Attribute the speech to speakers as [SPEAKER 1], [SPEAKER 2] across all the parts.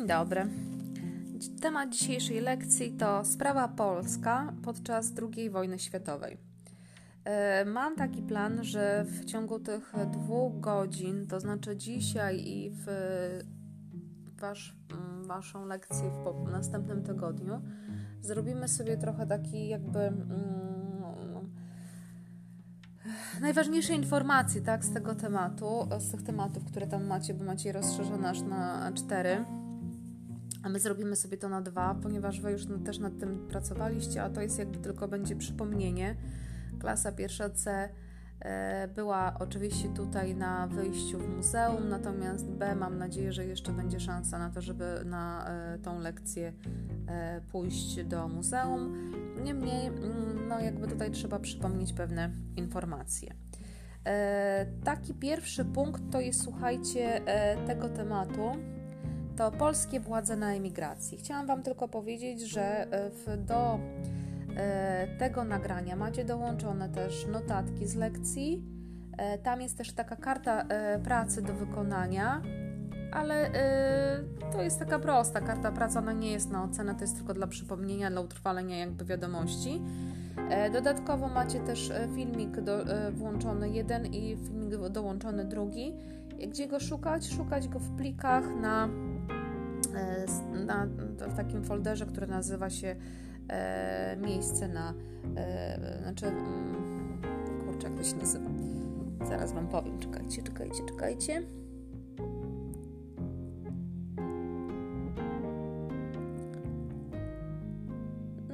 [SPEAKER 1] Dzień dobry. Temat dzisiejszej lekcji to sprawa polska podczas II wojny światowej. E, mam taki plan, że w ciągu tych dwóch godzin, to znaczy dzisiaj i w wasz, waszą lekcję w następnym tygodniu, zrobimy sobie trochę taki jakby mm, najważniejsze informacje tak, z tego tematu, z tych tematów, które tam macie, bo macie rozszerzone aż na cztery a my zrobimy sobie to na dwa, ponieważ Wy już też nad tym pracowaliście, a to jest jakby tylko będzie przypomnienie. Klasa pierwsza C e, była oczywiście tutaj na wyjściu w muzeum, natomiast B mam nadzieję, że jeszcze będzie szansa na to, żeby na e, tą lekcję e, pójść do muzeum. Niemniej, mm, no jakby tutaj trzeba przypomnieć pewne informacje. Taki pierwszy punkt to jest, słuchajcie, tego tematu to polskie władze na emigracji. Chciałam Wam tylko powiedzieć, że e, do e, tego nagrania macie dołączone też notatki z lekcji. E, tam jest też taka karta pracy do wykonania, ale to jest taka prosta karta pracy, ona nie jest na ocenę, to jest tylko dla przypomnienia, dla utrwalenia jakby wiadomości. Dodatkowo macie też filmik do, włączony jeden i filmik dołączony drugi. Gdzie go szukać? Szukać go w plikach na na, w takim folderze, który nazywa się e, miejsce na, e, znaczy, mm, kurczę, jak to się nazywa? Zaraz Wam powiem, czekajcie, czekajcie, czekajcie.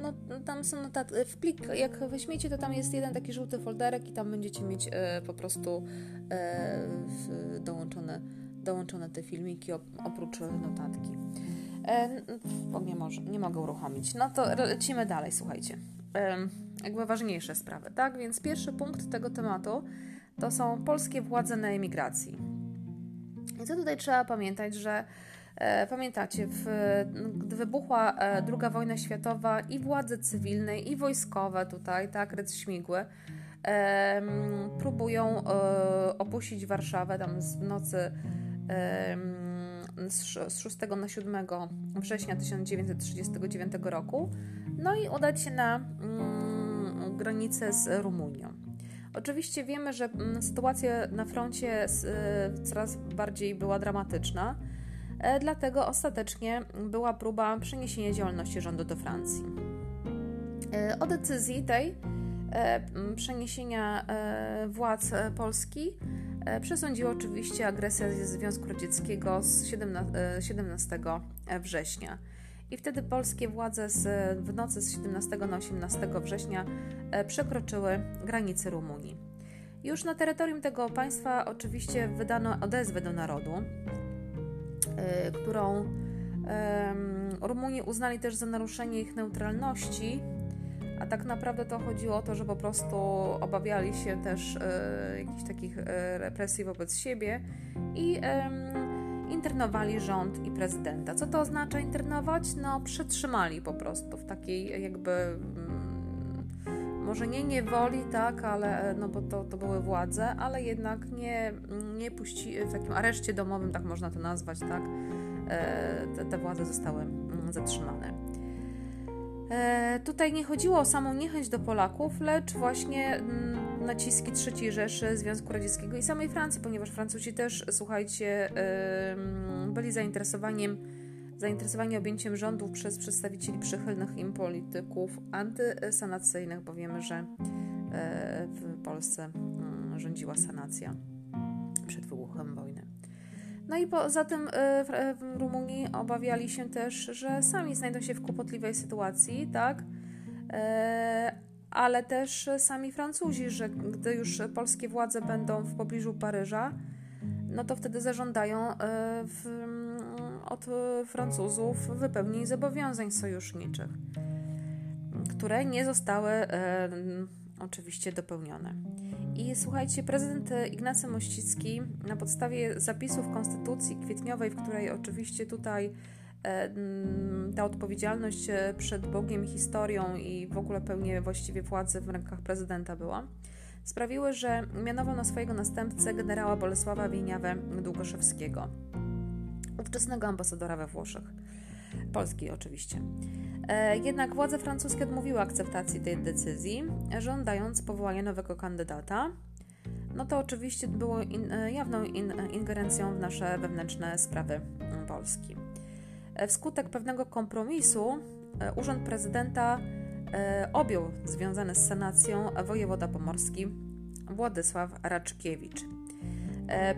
[SPEAKER 1] No, tam są notatki, w plik, jak weźmiecie, to tam jest jeden taki żółty folderek i tam będziecie mieć e, po prostu e, dołączone dołączone te filmiki oprócz notatki. E, bo nie, może, nie mogę uruchomić. No to lecimy dalej, słuchajcie. E, jakby ważniejsze sprawy, tak? Więc pierwszy punkt tego tematu to są polskie władze na emigracji. I co tutaj trzeba pamiętać, że e, pamiętacie, w, gdy wybuchła e, II wojna światowa i władze cywilne i wojskowe tutaj, tak, rydz śmigły, e, próbują opuścić Warszawę tam z nocy z 6 na 7 września 1939 roku, no i udać się na mm, granicę z Rumunią. Oczywiście wiemy, że mm, sytuacja na froncie e, coraz bardziej była dramatyczna, e, dlatego ostatecznie była próba przeniesienia działalności rządu do Francji. E, o decyzji tej przeniesienia władz Polski E, przesądziła oczywiście agresja Związku Radzieckiego z 17 e, września. I wtedy polskie władze z, w nocy z 17 na 18 września e, przekroczyły granice Rumunii. Już na terytorium tego państwa oczywiście wydano odezwę do narodu, którą Rumuni uznali też za naruszenie ich neutralności a tak naprawdę to chodziło o to, że po prostu obawiali się też e, jakichś takich e, represji wobec siebie i e, internowali rząd i prezydenta. Co to oznacza internować? No, przetrzymali po prostu w takiej jakby. Mm, może nie niewoli, tak, ale no bo to, to były władze, ale jednak nie, nie puści w takim areszcie domowym, tak można to nazwać, tak, e, te, te władze zostały mm, zatrzymane. E, tutaj nie chodziło o samą niechęć do Polaków, lecz właśnie mm, naciski III Rzeszy, Związku Radzieckiego i samej Francji, ponieważ Francuzi też, słuchajcie, byli zainteresowaniem, zainteresowani objęciem rządów przez przedstawicieli przychylnych im polityków antysanacyjnych, bo wiemy, że e, w Polsce mm, rządziła sanacja przed wybuchem. No i poza tym e, w Rumunii obawiali się też, że sami znajdą się w kłopotliwej sytuacji, tak? E, ale też sami Francuzi, że gdy już polskie władze będą w pobliżu Paryża, no to wtedy zażądają e, w, od Francuzów wypełnień zobowiązań sojuszniczych, które nie zostały oczywiście dopełnione. I słuchajcie, prezydent Ignacy Mościcki na podstawie zapisów Konstytucji Kwietniowej, w której oczywiście tutaj e, ta odpowiedzialność e, przed Bogiem, historią i w ogóle pełnię właściwie władzy w rękach prezydenta była, sprawiły, że mianował na swojego następcę generała Bolesława Wieniawę Długoszewskiego. ówczesnego ambasadora we Włoszech. Polski oczywiście. E, jednak władze francuskie odmówiły akceptacji tej decyzji, żądając powołania nowego kandydata. No to oczywiście było in, e, jawną in, ingerencją w nasze wewnętrzne sprawy mm, Polski. E, wskutek pewnego kompromisu urząd prezydenta objął związany z sanacją wojewoda pomorski Władysław Raczkiewicz.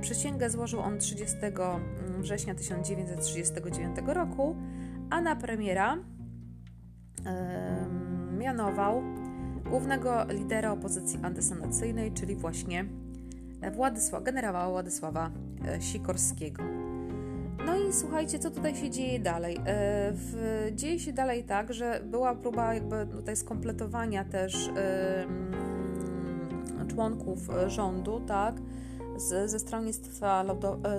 [SPEAKER 1] Przysięgę złożył on 30 mm, września 1939 roku, a na premiera mianował głównego lidera opozycji antysanacyjnej, czyli właśnie Władysław, generała Władysława e, Sikorskiego. No i słuchajcie, co tutaj się dzieje dalej? E, w, dzieje się dalej tak, że była próba jakby tutaj skompletowania też członków rządu, tak, z, ze, stronnictwa,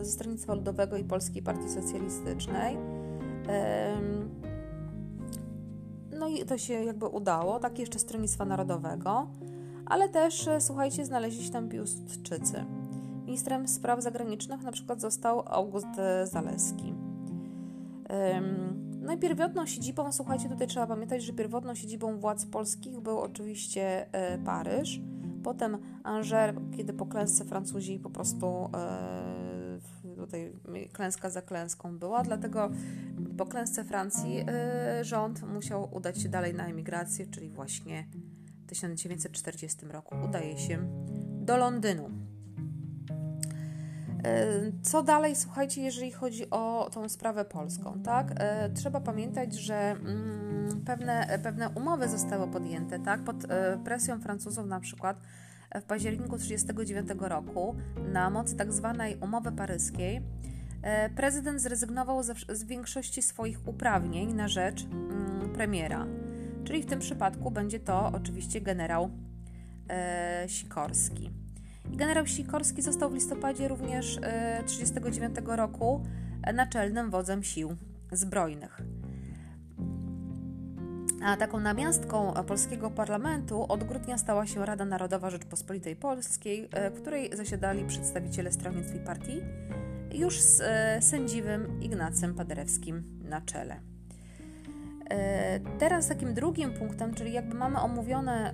[SPEAKER 1] ze Stronnictwa Ludowego i Polskiej Partii Socjalistycznej. No i to się jakby udało, tak jeszcze Stronnictwa Narodowego, ale też, e, słuchajcie, znaleźli się tam Piłsudczycy. Ministrem spraw zagranicznych na przykład został August e, Zaleski. No i pierwotną siedzibą, słuchajcie, tutaj trzeba pamiętać, że pierwotną siedzibą władz polskich był oczywiście e, Paryż, potem Angers, kiedy po klęsce Francuzi po prostu tutaj klęska za klęską była, dlatego po klęsce Francji y, rząd musiał udać się dalej na emigrację, czyli właśnie w 1940 roku udaje się do Londynu. Y, co dalej, słuchajcie, jeżeli chodzi o tą sprawę polską, tak? Y, trzeba pamiętać, że mm, pewne, pewne umowy zostały podjęte, tak? Pod presją Francuzów na przykład w październiku 1939 roku na mocy. Tak umowy paryskiej prezydent zrezygnował z większości swoich uprawnień na rzecz mm, premiera. Czyli w tym przypadku będzie to oczywiście generał e, Sikorski. Generał Sikorski został w listopadzie również 1939 e, roku naczelnym wodzem sił zbrojnych. A taką namiastką polskiego parlamentu od grudnia stała się Rada Narodowa Rzeczpospolitej Polskiej, e, w której zasiadali przedstawiciele stronnictw i partii, już z e, sędziwym Ignacym Paderewskim na czele. E, teraz takim drugim punktem, czyli jakby mamy omówione,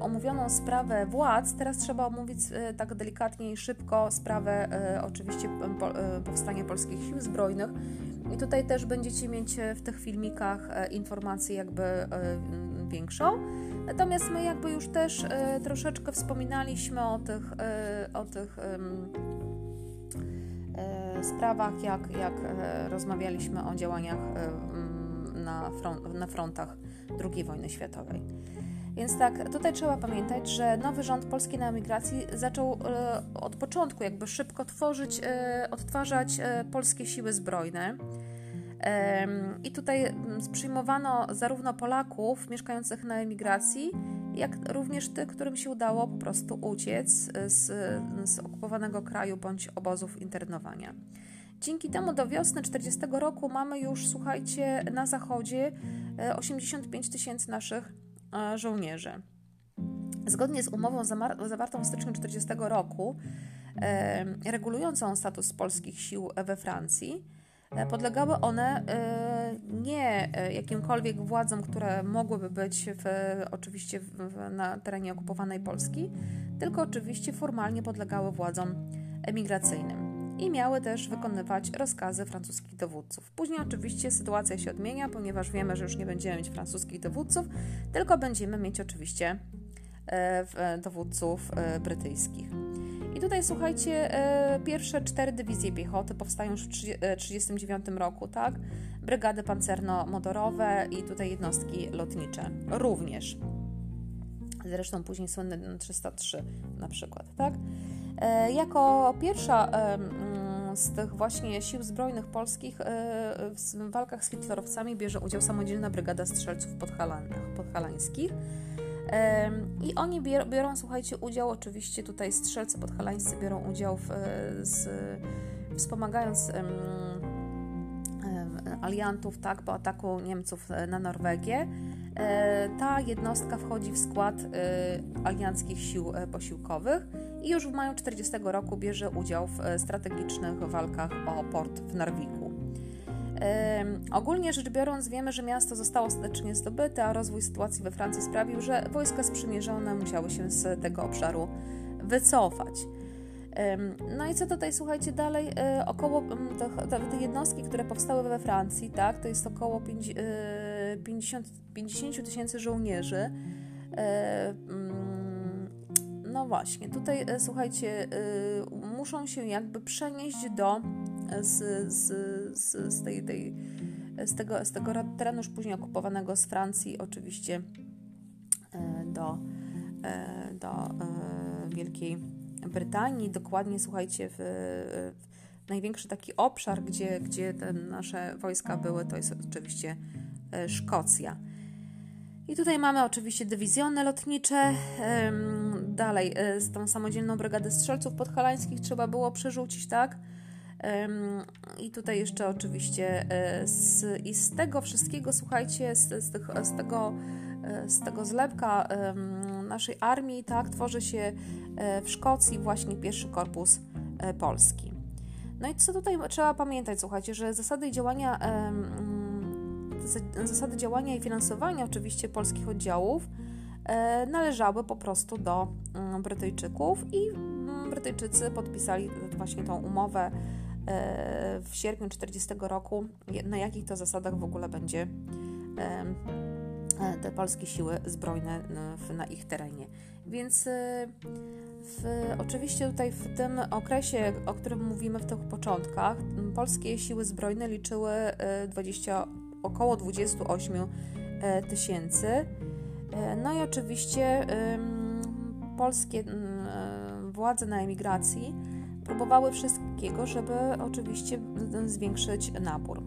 [SPEAKER 1] omówioną sprawę władz, teraz trzeba omówić tak delikatnie i szybko sprawę oczywiście powstania polskich sił zbrojnych, i tutaj też będziecie mieć e, w tych filmikach e, informacje jakby e, większą. Natomiast my jakby już też troszeczkę wspominaliśmy o tych, o tych sprawach, jak, jak rozmawialiśmy o działaniach na, front, na frontach II wojny światowej. Więc tak, tutaj trzeba pamiętać, że nowy rząd polski na emigracji zaczął e, od początku jakby szybko tworzyć, e, odtwarzać e, polskie siły zbrojne. I tutaj przyjmowano zarówno Polaków mieszkających na emigracji, jak również tych, którym się udało po prostu uciec z, z okupowanego kraju bądź obozów internowania. Dzięki temu do wiosny 40 roku mamy już, słuchajcie, na zachodzie 85 tysięcy naszych żołnierzy. Zgodnie z umową zawartą w styczniu 40 roku, regulującą status polskich sił we Francji, e, podlegały one e, nie e, jakimkolwiek władzom, które mogłyby być w, oczywiście w, na terenie okupowanej Polski, tylko oczywiście formalnie podlegały władzom emigracyjnym i miały też wykonywać rozkazy francuskich dowódców. Później oczywiście sytuacja się odmienia, ponieważ wiemy, że już nie będziemy mieć francuskich dowódców, tylko będziemy mieć oczywiście e, dowódców brytyjskich. I tutaj słuchajcie, e, pierwsze cztery dywizje piechoty powstają już w 1939 roku, tak? Brygady pancerno-motorowe i tutaj jednostki lotnicze również. Zresztą później słynne 303 na przykład, tak? Jako pierwsza z tych właśnie sił zbrojnych polskich e, w walkach z hitlerowcami bierze udział samodzielna brygada strzelców podhalańskich. I oni biorą, słuchajcie, udział, oczywiście tutaj strzelcy podhalańscy biorą udział w, z, wspomagając aliantów tak, po ataku Niemców na Norwegię. E, ta jednostka wchodzi w skład e, alianckich sił posiłkowych i już w maju 40 roku bierze udział w e, strategicznych walkach o port w Narwiku. Ogólnie rzecz biorąc, wiemy, że miasto zostało ostatecznie zdobyte, a rozwój sytuacji we Francji sprawił, że wojska sprzymierzone musiały się z tego obszaru wycofać. No i co tutaj, słuchajcie, dalej, e, około te, te jednostki, które powstały we Francji, tak, to jest około 50 e, tysięcy żołnierzy. E, mm, no właśnie, tutaj słuchajcie, muszą się jakby przenieść do z, z, z, z, tej, tej, z, tego, z tego terenu już później okupowanego z Francji, oczywiście do, do Wielkiej Brytanii, dokładnie słuchajcie, w, w największy taki obszar, gdzie, gdzie te nasze wojska były, to jest oczywiście e, Szkocja. I tutaj mamy oczywiście dywizjony lotnicze. Dalej, e, z tą samodzielną brygadę strzelców podhalańskich trzeba było przerzucić, tak? I tutaj jeszcze oczywiście e, z, i z tego wszystkiego, słuchajcie, z, z, tych, z tego z tego zlepka naszej armii, tak, tworzy się e, w Szkocji właśnie pierwszy korpus e, polski. No i co tutaj trzeba pamiętać, słuchajcie, że zasady działania, zasady działania i finansowania oczywiście polskich oddziałów e, należały po prostu do mm, Brytyjczyków i mm, Brytyjczycy podpisali właśnie tą umowę w sierpniu 40 roku, na jakich to zasadach w ogóle będzie E, te polskie siły zbrojne na ich terenie. Więc e, w, oczywiście tutaj w tym okresie, o którym mówimy w tych początkach, polskie siły zbrojne liczyły 20, e, około 28 tysięcy. No i oczywiście polskie władze na emigracji próbowały wszystkiego, żeby oczywiście zwiększyć nabór.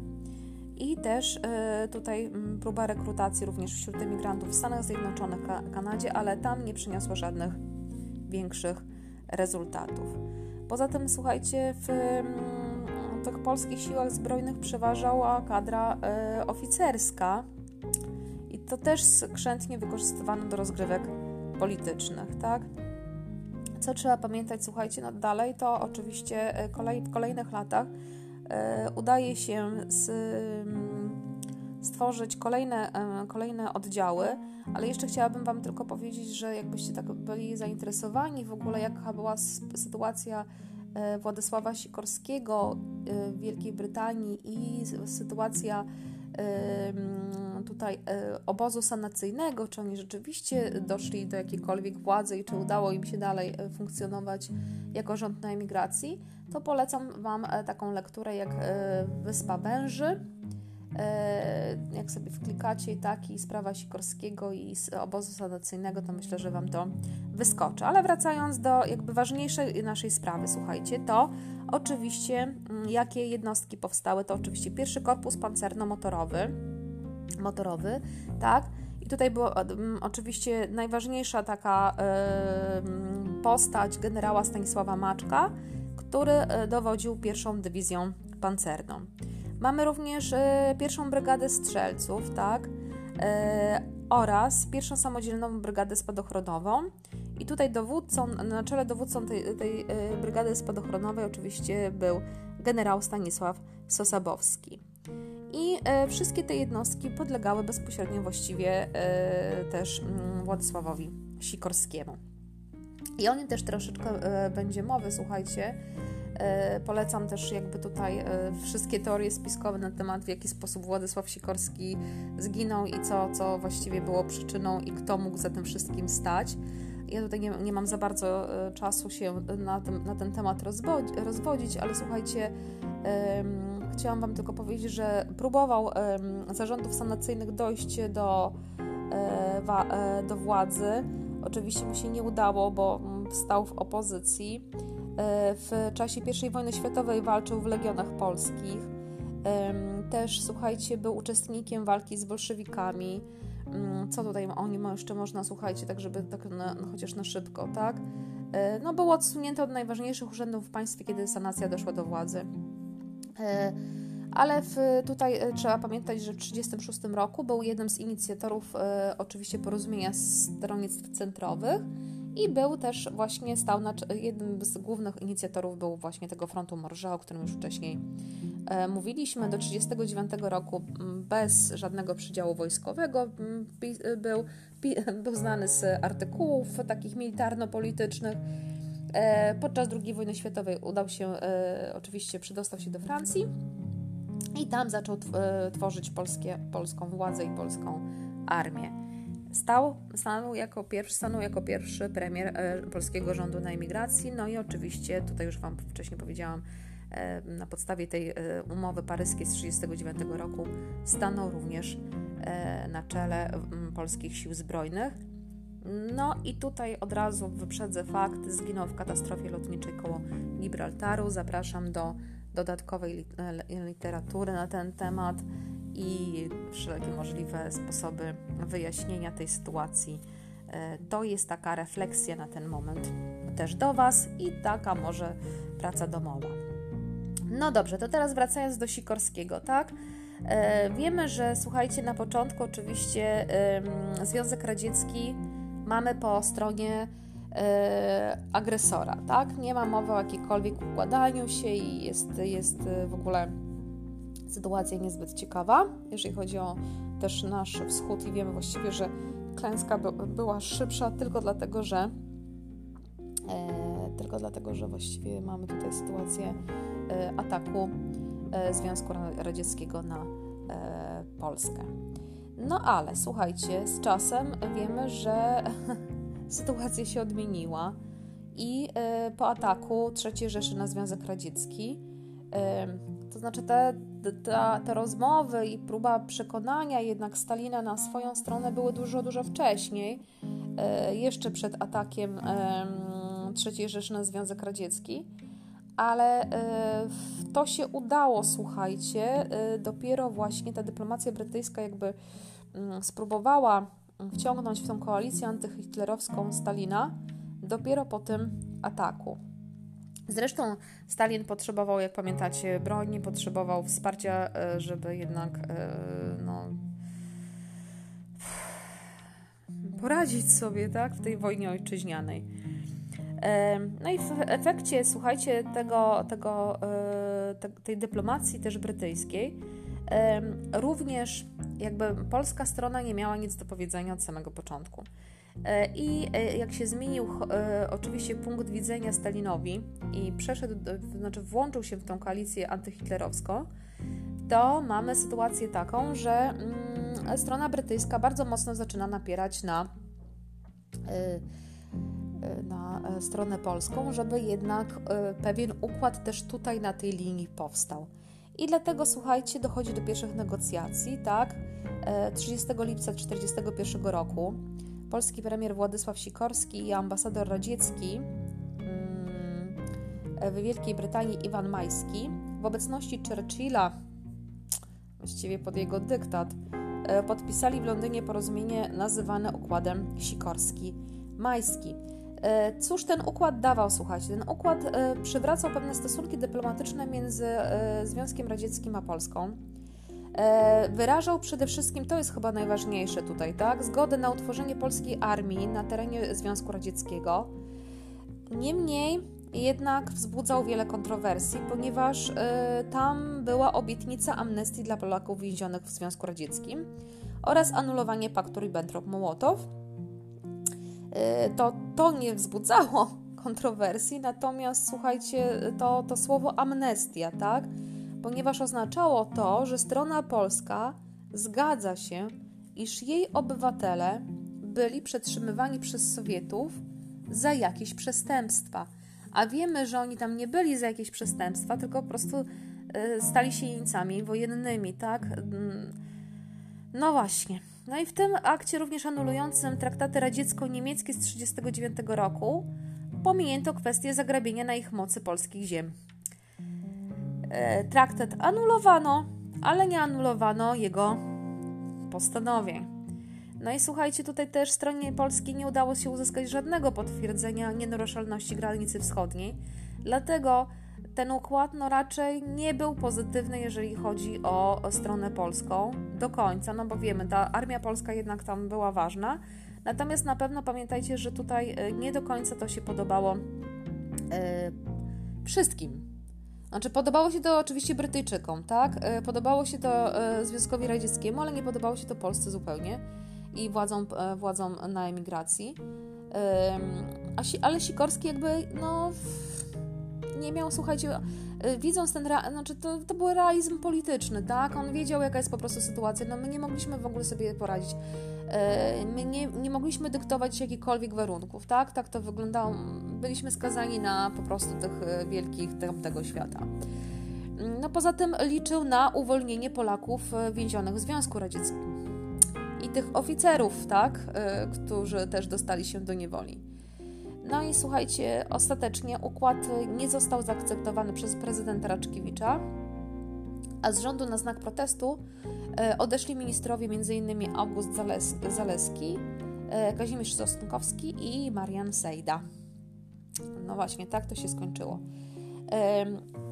[SPEAKER 1] I też y, tutaj próba rekrutacji również wśród emigrantów w Stanach Zjednoczonych, Kanadzie, ale tam nie przyniosła żadnych większych rezultatów. Poza tym, słuchajcie, w tych polskich siłach zbrojnych przeważała kadra y, oficerska i to też skrzętnie wykorzystywano do rozgrywek politycznych, tak? Co trzeba pamiętać, słuchajcie, no dalej, to oczywiście y, kolej, w kolejnych latach E, udaje się z, mm, stworzyć kolejne, e, kolejne oddziały, ale jeszcze chciałabym Wam tylko powiedzieć, że jakbyście tak byli zainteresowani w ogóle, jaka była sytuacja e, Władysława Sikorskiego w Wielkiej Brytanii i sytuacja tutaj obozu sanacyjnego, czy oni rzeczywiście doszli do jakiejkolwiek władzy i czy udało im się dalej funkcjonować jako rząd na emigracji, to polecam Wam e, taką lekturę jak e, Wyspa Węży. E, jak sobie wklikacie taki sprawa Sikorskiego i obozu sanacyjnego, to myślę, że Wam to wyskoczy. Ale wracając do jakby ważniejszej naszej sprawy, słuchajcie, to oczywiście mm, jakie jednostki powstały, to oczywiście pierwszy korpus pancerno-motorowy, motorowy, tak, i tutaj była oczywiście najważniejsza taka y, postać generała Stanisława Maczka, który e, dowodził pierwszą dywizją pancerną. Mamy również e, pierwszą brygadę strzelców, tak, e, oraz pierwszą samodzielną brygadę spadochronową. I tutaj dowódcą, na czele dowódcą tej, tej brygady spadochronowej oczywiście był generał Stanisław Sosabowski. I e, wszystkie te jednostki podlegały bezpośrednio właściwie e, też mm, Władysławowi Sikorskiemu. I o nim też troszeczkę e, będzie mowy, słuchajcie. E, polecam też jakby tutaj e, wszystkie teorie spiskowe na temat, w jaki sposób Władysław Sikorski zginął i co, co właściwie było przyczyną i kto mógł za tym wszystkim stać. Ja tutaj nie, nie mam za bardzo czasu się na, tym, na ten temat rozwodzi, rozwodzić, ale słuchajcie, um, chciałam Wam tylko powiedzieć, że próbował um, zarządów sanacyjnych dojść do, um, do władzy Oczywiście mu się nie udało, bo stał w opozycji. E, w czasie I wojny światowej walczył w legionach polskich. Też, słuchajcie, był uczestnikiem walki z bolszewikami. Mm, co tutaj o nim jeszcze można, słuchajcie, tak żeby tak na, no, chociaż na szybko, tak? E, no, był odsunięty od najważniejszych urzędów w państwie, kiedy sanacja doszła do władzy. E, ale w, tutaj trzeba pamiętać, że w 1936 roku był jednym z inicjatorów e, oczywiście porozumienia stronnictw centrowych i był też właśnie, stał na jednym z głównych inicjatorów był właśnie tego frontu Morża, o którym już wcześniej e, mówiliśmy do 1939 roku bez żadnego przydziału wojskowego. Był, był znany z artykułów takich militarno-politycznych. E, podczas II wojny światowej udał się, e, oczywiście przedostał się do Francji i tam zaczął tworzyć polskie, polską władzę i polską armię. Stał, stanął, jako pierwszy, stanął jako pierwszy premier polskiego rządu na emigracji, no i oczywiście, tutaj już Wam wcześniej powiedziałam, na podstawie tej e, umowy paryskiej z 1939 roku stanął również e, na czele polskich sił zbrojnych. No i tutaj od razu wyprzedzę fakt, zginął w katastrofie lotniczej koło Gibraltaru. Zapraszam do dodatkowej e, literatury na ten temat i wszelkie możliwe sposoby wyjaśnienia tej sytuacji. To jest taka refleksja na ten moment też do Was i taka może praca domowa. No dobrze, to teraz wracając do Sikorskiego, tak? E, wiemy, że słuchajcie, na początku oczywiście e, Związek Radziecki mamy po stronie e, agresora, tak? Nie ma mowy o jakiejkolwiek układaniu się i jest, jest w ogóle sytuacja niezbyt ciekawa, jeżeli chodzi o też nasz wschód i wiemy właściwie, że klęska by, była szybsza tylko dlatego, że e, tylko dlatego, że właściwie mamy tutaj sytuację E, ataku e, Związku Radzieckiego na Polskę. No ale słuchajcie, z czasem wiemy, że sytuacja się odmieniła i po ataku III Rzeszy na Związek Radziecki, to znaczy te, te, te rozmowy i próba przekonania jednak Stalina na swoją stronę były dużo, dużo wcześniej, jeszcze przed atakiem III Rzeszy na Związek Radziecki ale e, to się udało, słuchajcie. E, dopiero właśnie ta dyplomacja brytyjska jakby mm, spróbowała wciągnąć w tą koalicję antyhitlerowską Stalina dopiero po tym ataku. Zresztą Stalin potrzebował, jak pamiętacie, broni, potrzebował wsparcia, e, żeby jednak no, poradzić sobie tak, w tej wojnie ojczyźnianej. No i w efekcie, słuchajcie, tego, tego, e, tej dyplomacji też brytyjskiej, również jakby polska strona nie miała nic do powiedzenia od samego początku. E, I e, jak się zmienił oczywiście punkt widzenia Stalinowi i przeszedł, znaczy włączył się w tą koalicję antyhitlerowską, to mamy sytuację taką, że mm, strona brytyjska bardzo mocno zaczyna napierać na E, na e, stronę polską, żeby jednak e, pewien układ też tutaj na tej linii powstał. I dlatego, słuchajcie, dochodzi do pierwszych negocjacji, tak? 30 lipca 1941 roku polski premier Władysław Sikorski i ambasador radziecki mm, w Wielkiej Brytanii Iwan Majski w obecności Churchilla, właściwie pod jego dyktat, podpisali w Londynie porozumienie nazywane układem Sikorski-Majski. E, cóż ten układ dawał, słuchajcie? Ten układ e, przywracał pewne stosunki dyplomatyczne między e, Związkiem Radzieckim a Polską. Wyrażał przede wszystkim, to jest chyba najważniejsze tutaj, tak, zgodę na utworzenie polskiej armii na terenie Związku Radzieckiego. Niemniej jednak wzbudzał wiele kontrowersji, ponieważ tam była obietnica amnestii dla Polaków więzionych w Związku Radzieckim oraz anulowanie paktu Ribbentrop-Mołotow to, to nie wzbudzało kontrowersji, natomiast słuchajcie, to, to słowo amnestia, tak? Ponieważ oznaczało to, że strona polska zgadza się, iż jej obywatele byli przetrzymywani przez Sowietów za jakieś przestępstwa. A wiemy, że oni tam nie byli za jakieś przestępstwa, tylko po prostu y, stali się jeńcami wojennymi, tak? Mm, no właśnie. No i w tym akcie również anulującym traktaty radziecko-niemieckie z 1939 roku pominięto kwestię zagrabienia na ich mocy polskich ziem. E, traktat anulowano, ale nie anulowano jego postanowień. No i słuchajcie, tutaj też stronie polskiej nie udało się uzyskać żadnego potwierdzenia nienaruszalności granicy wschodniej, dlatego ten układ no raczej nie był pozytywny, jeżeli chodzi o, stronę polską do końca, no bo wiemy, ta armia polska jednak tam była ważna. Natomiast na pewno pamiętajcie, że tutaj e, nie do końca to się podobało e, wszystkim. Znaczy, podobało się to oczywiście Brytyjczykom, tak? E, podobało się to Związkowi Radzieckiemu, ale nie podobało się to Polsce zupełnie i władzom, władzom na emigracji. Ale Sikorski jakby, no, nie miał, słuchajcie, widząc ten, znaczy to, to był realizm polityczny, tak? On wiedział, jaka jest po prostu sytuacja, no my nie mogliśmy w ogóle sobie poradzić. My nie, nie mogliśmy dyktować jakichkolwiek warunków, tak? Tak to wyglądało. Byliśmy skazani na po prostu tych wielkich tamtego świata. No poza tym liczył na uwolnienie Polaków więzionych w Związku Radzieckim i tych oficerów, tak, y, którzy też dostali się do niewoli. No i słuchajcie, ostatecznie układ nie został zaakceptowany przez prezydenta Raczkiewicza, a z rządu na znak protestu y, odeszli ministrowie m.in. August Zaleski, y, Kazimierz Sosnkowski i Marian Sejda. No właśnie, tak to się skończyło.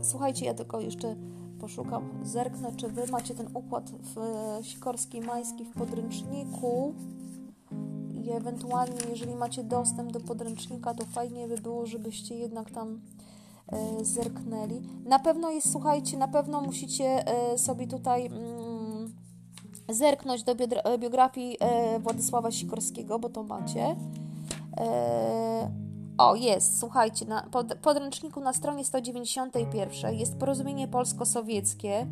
[SPEAKER 1] Słuchajcie, ja tylko jeszcze poszukam, zerknę, czy Wy macie ten układ w Sikorski Majski w podręczniku i ewentualnie, jeżeli macie dostęp do podręcznika, to fajnie by było, żebyście jednak tam e, zerknęli. Na pewno jest, słuchajcie, na pewno musicie e, sobie tutaj mm, zerknąć do biografii e, Władysława Sikorskiego, bo to macie. E, o, jest, słuchajcie, na pod, podręczniku na stronie 191 jest porozumienie polsko-sowieckie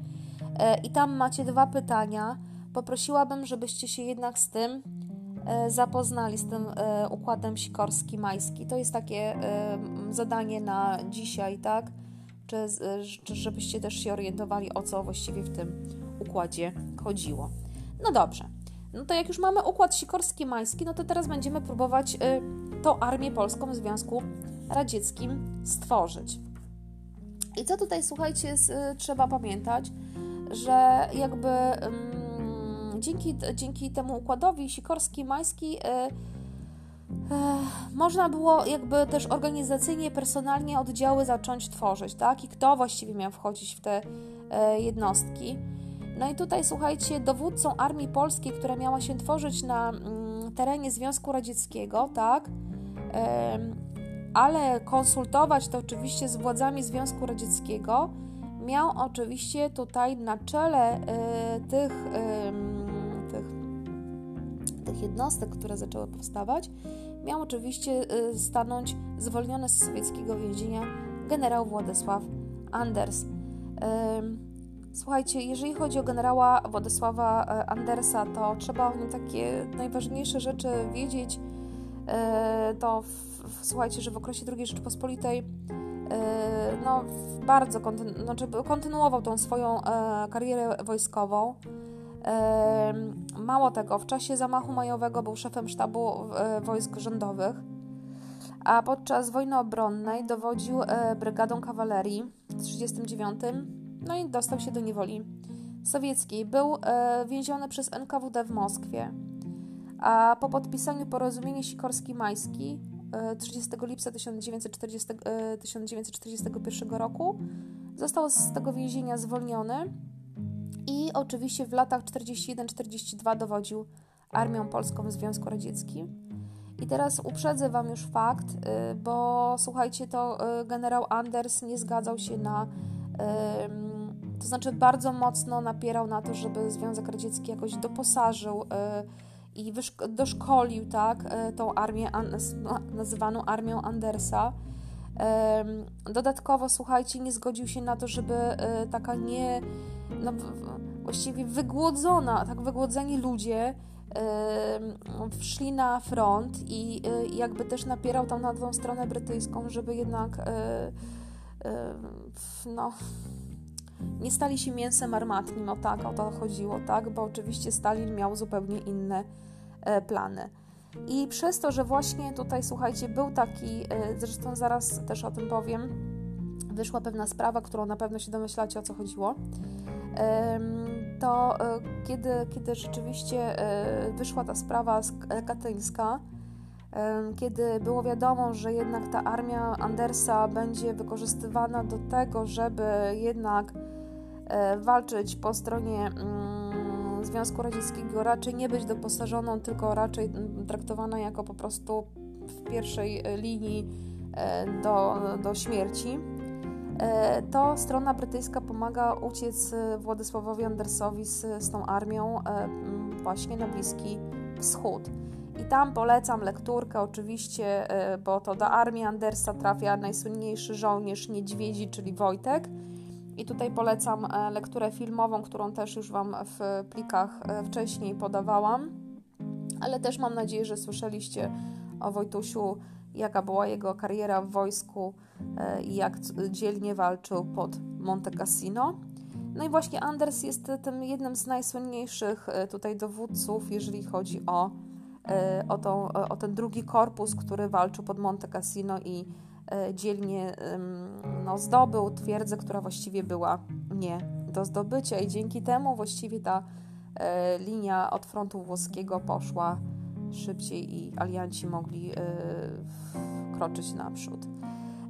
[SPEAKER 1] e, i tam macie dwa pytania. Poprosiłabym, żebyście się jednak z tym zapoznali, z tym e, układem sikorski-majski. To jest takie e, zadanie na dzisiaj, tak? Czy, żebyście też się orientowali, o co właściwie w tym układzie chodziło. No dobrze. No to jak już mamy układ sikorski-majski, no to teraz będziemy próbować tą armię polską w Związku Radzieckim stworzyć. I co tutaj, słuchajcie, y, trzeba pamiętać, że jakby dzięki, dzięki temu układowi sikorski-majski y, można było jakby też organizacyjnie, personalnie oddziały zacząć tworzyć, tak? I kto właściwie miał wchodzić w te jednostki. No i tutaj słuchajcie, dowódcą armii polskiej, która miała się tworzyć na mm, terenie Związku Radzieckiego, tak, ale konsultować to oczywiście z władzami Związku Radzieckiego, miał oczywiście tutaj na czele tych, tych jednostek, które zaczęły powstawać, miał oczywiście e, stanąć zwolniony z sowieckiego więzienia generał Władysław Anders. Słuchajcie, jeżeli chodzi o generała Władysława e, Andersa, to trzeba o nim takie najważniejsze rzeczy wiedzieć. E, to w, w, słuchajcie, że w okresie II Rzeczypospolitej e, no, bardzo kontynu znaczy, kontynuował tą swoją karierę wojskową. Mało tego, w czasie zamachu majowego był szefem sztabu wojsk rządowych, a podczas wojny obronnej dowodził brygadą kawalerii w 1939 no i dostał się do niewoli sowieckiej. Był e, więziony przez NKWD w Moskwie. A po podpisaniu porozumienia Sikorski-Majski e, 30 lipca 1940, e, 1941 roku został z tego więzienia zwolniony i oczywiście w latach 41-42 dowodził armią polską w Związku Radzieckim. I teraz uprzedzę Wam już fakt, e, bo słuchajcie, to e, generał Anders nie zgadzał się na to znaczy bardzo mocno napierał na to, żeby Związek Radziecki jakoś doposażył e, i doszkolił tak, tą armię nazywaną armią Andersa. Dodatkowo, słuchajcie, nie zgodził się na to, żeby taka nie, no, właściwie wygłodzona, tak wygłodzeni ludzie wszli na front i jakby też napierał tam na tą stronę brytyjską, żeby jednak no, nie stali się mięsem armatnim, o tak, o to chodziło, tak, bo oczywiście Stalin miał zupełnie inne e, plany. I przez to, że właśnie tutaj, słuchajcie, był taki, e, zresztą zaraz też o tym powiem, wyszła pewna sprawa, którą na pewno się domyślacie, o co chodziło, to e, kiedy, kiedy rzeczywiście wyszła ta sprawa katyńska, kiedy było wiadomo, że jednak ta armia Andersa będzie wykorzystywana do tego, żeby jednak e, walczyć po stronie mm, Związku Radzieckiego, raczej nie być doposażoną, tylko raczej traktowana jako po prostu w pierwszej linii e, do, do śmierci, to strona brytyjska pomaga uciec Władysławowi Andersowi z, z tą armią właśnie na Bliski Wschód. I tam polecam lekturkę oczywiście, bo to do armii Andersa trafia najsłynniejszy żołnierz niedźwiedzi, czyli Wojtek. I tutaj polecam lekturę filmową, którą też już Wam w plikach wcześniej podawałam. Ale też mam nadzieję, że słyszeliście o Wojtusiu, jaka była jego kariera w wojsku e, i jak dzielnie walczył pod Monte Cassino. No i właśnie Anders jest tym jednym z najsłynniejszych e, tutaj dowódców, jeżeli chodzi o, e, o, tą, o ten drugi korpus, który walczył pod Monte Cassino i dzielnie no, zdobył twierdzę, która właściwie była nie do zdobycia i dzięki temu właściwie ta linia od frontu włoskiego poszła szybciej i alianci mogli e, kroczyć naprzód.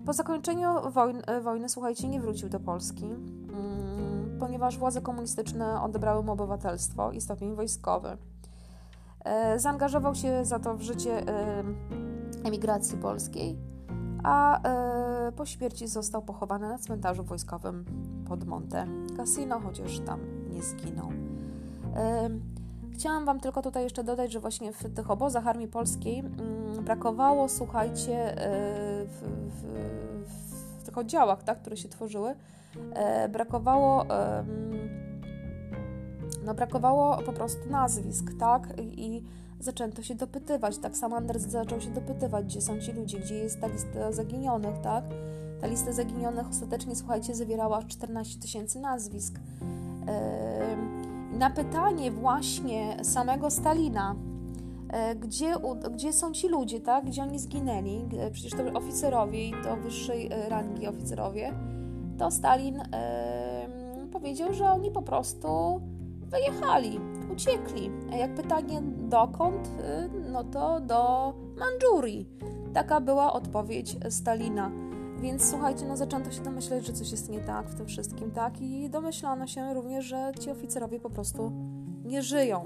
[SPEAKER 1] Po zakończeniu wojny, e, wojny, słuchajcie, nie wrócił do Polski, mm, ponieważ władze komunistyczne odebrały mu obywatelstwo i stopień wojskowy. E, zaangażował się za to w życie emigracji polskiej, a po śmierci został pochowany na cmentarzu wojskowym pod Monte Cassino, chociaż tam nie zginął. Chciałam Wam tylko tutaj jeszcze dodać, że właśnie w tych obozach Armii Polskiej mm, brakowało, słuchajcie, e, w, w, w, tych oddziałach, tak, które się tworzyły, e, brakowało no brakowało po prostu nazwisk, tak, i zaczęto się dopytywać, tak sam Anders zaczął się dopytywać, gdzie są ci ludzie, gdzie jest ta lista zaginionych, tak, ta lista zaginionych ostatecznie, słuchajcie, zawierała 14 tysięcy nazwisk. Yy, na pytanie właśnie samego Stalina, e, gdzie, gdzie są ci ludzie, tak? gdzie oni zginęli, e, przecież to oficerowie i to wyższej e, rangi oficerowie, to Stalin powiedział, że oni po prostu wyjechali, uciekli. Jak pytanie dokąd, no to do Mandżurii. Taka była odpowiedź Stalina. Więc słuchajcie, no zaczęto się domyśleć, że coś jest nie tak w tym wszystkim, tak? I domyślano się również, że ci oficerowie po prostu nie żyją.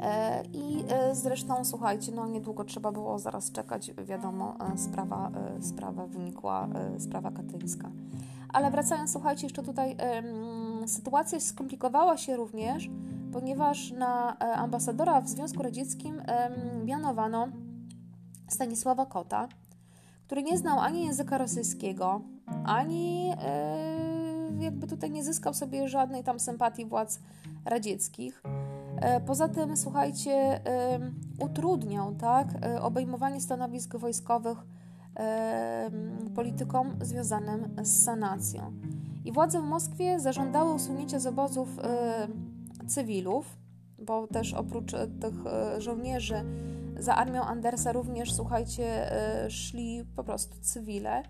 [SPEAKER 1] E, I e, zresztą, słuchajcie, no niedługo trzeba było zaraz czekać, wiadomo, e, sprawa, sprawa wynikła, sprawa katyńska. Ale wracając, słuchajcie, jeszcze tutaj sytuacja skomplikowała się również, ponieważ na ambasadora w Związku Radzieckim mianowano Stanisława Kota, który nie znał ani języka rosyjskiego, ani yy, jakby tutaj nie zyskał sobie żadnej tam sympatii władz radzieckich. E, poza tym, słuchajcie, utrudniał tak, e, obejmowanie stanowisk wojskowych politykom związanym z sanacją. I władze w Moskwie zażądały usunięcia z obozów cywilów, bo też oprócz tych żołnierzy za armią Andersa również, słuchajcie, e, szli po prostu cywile,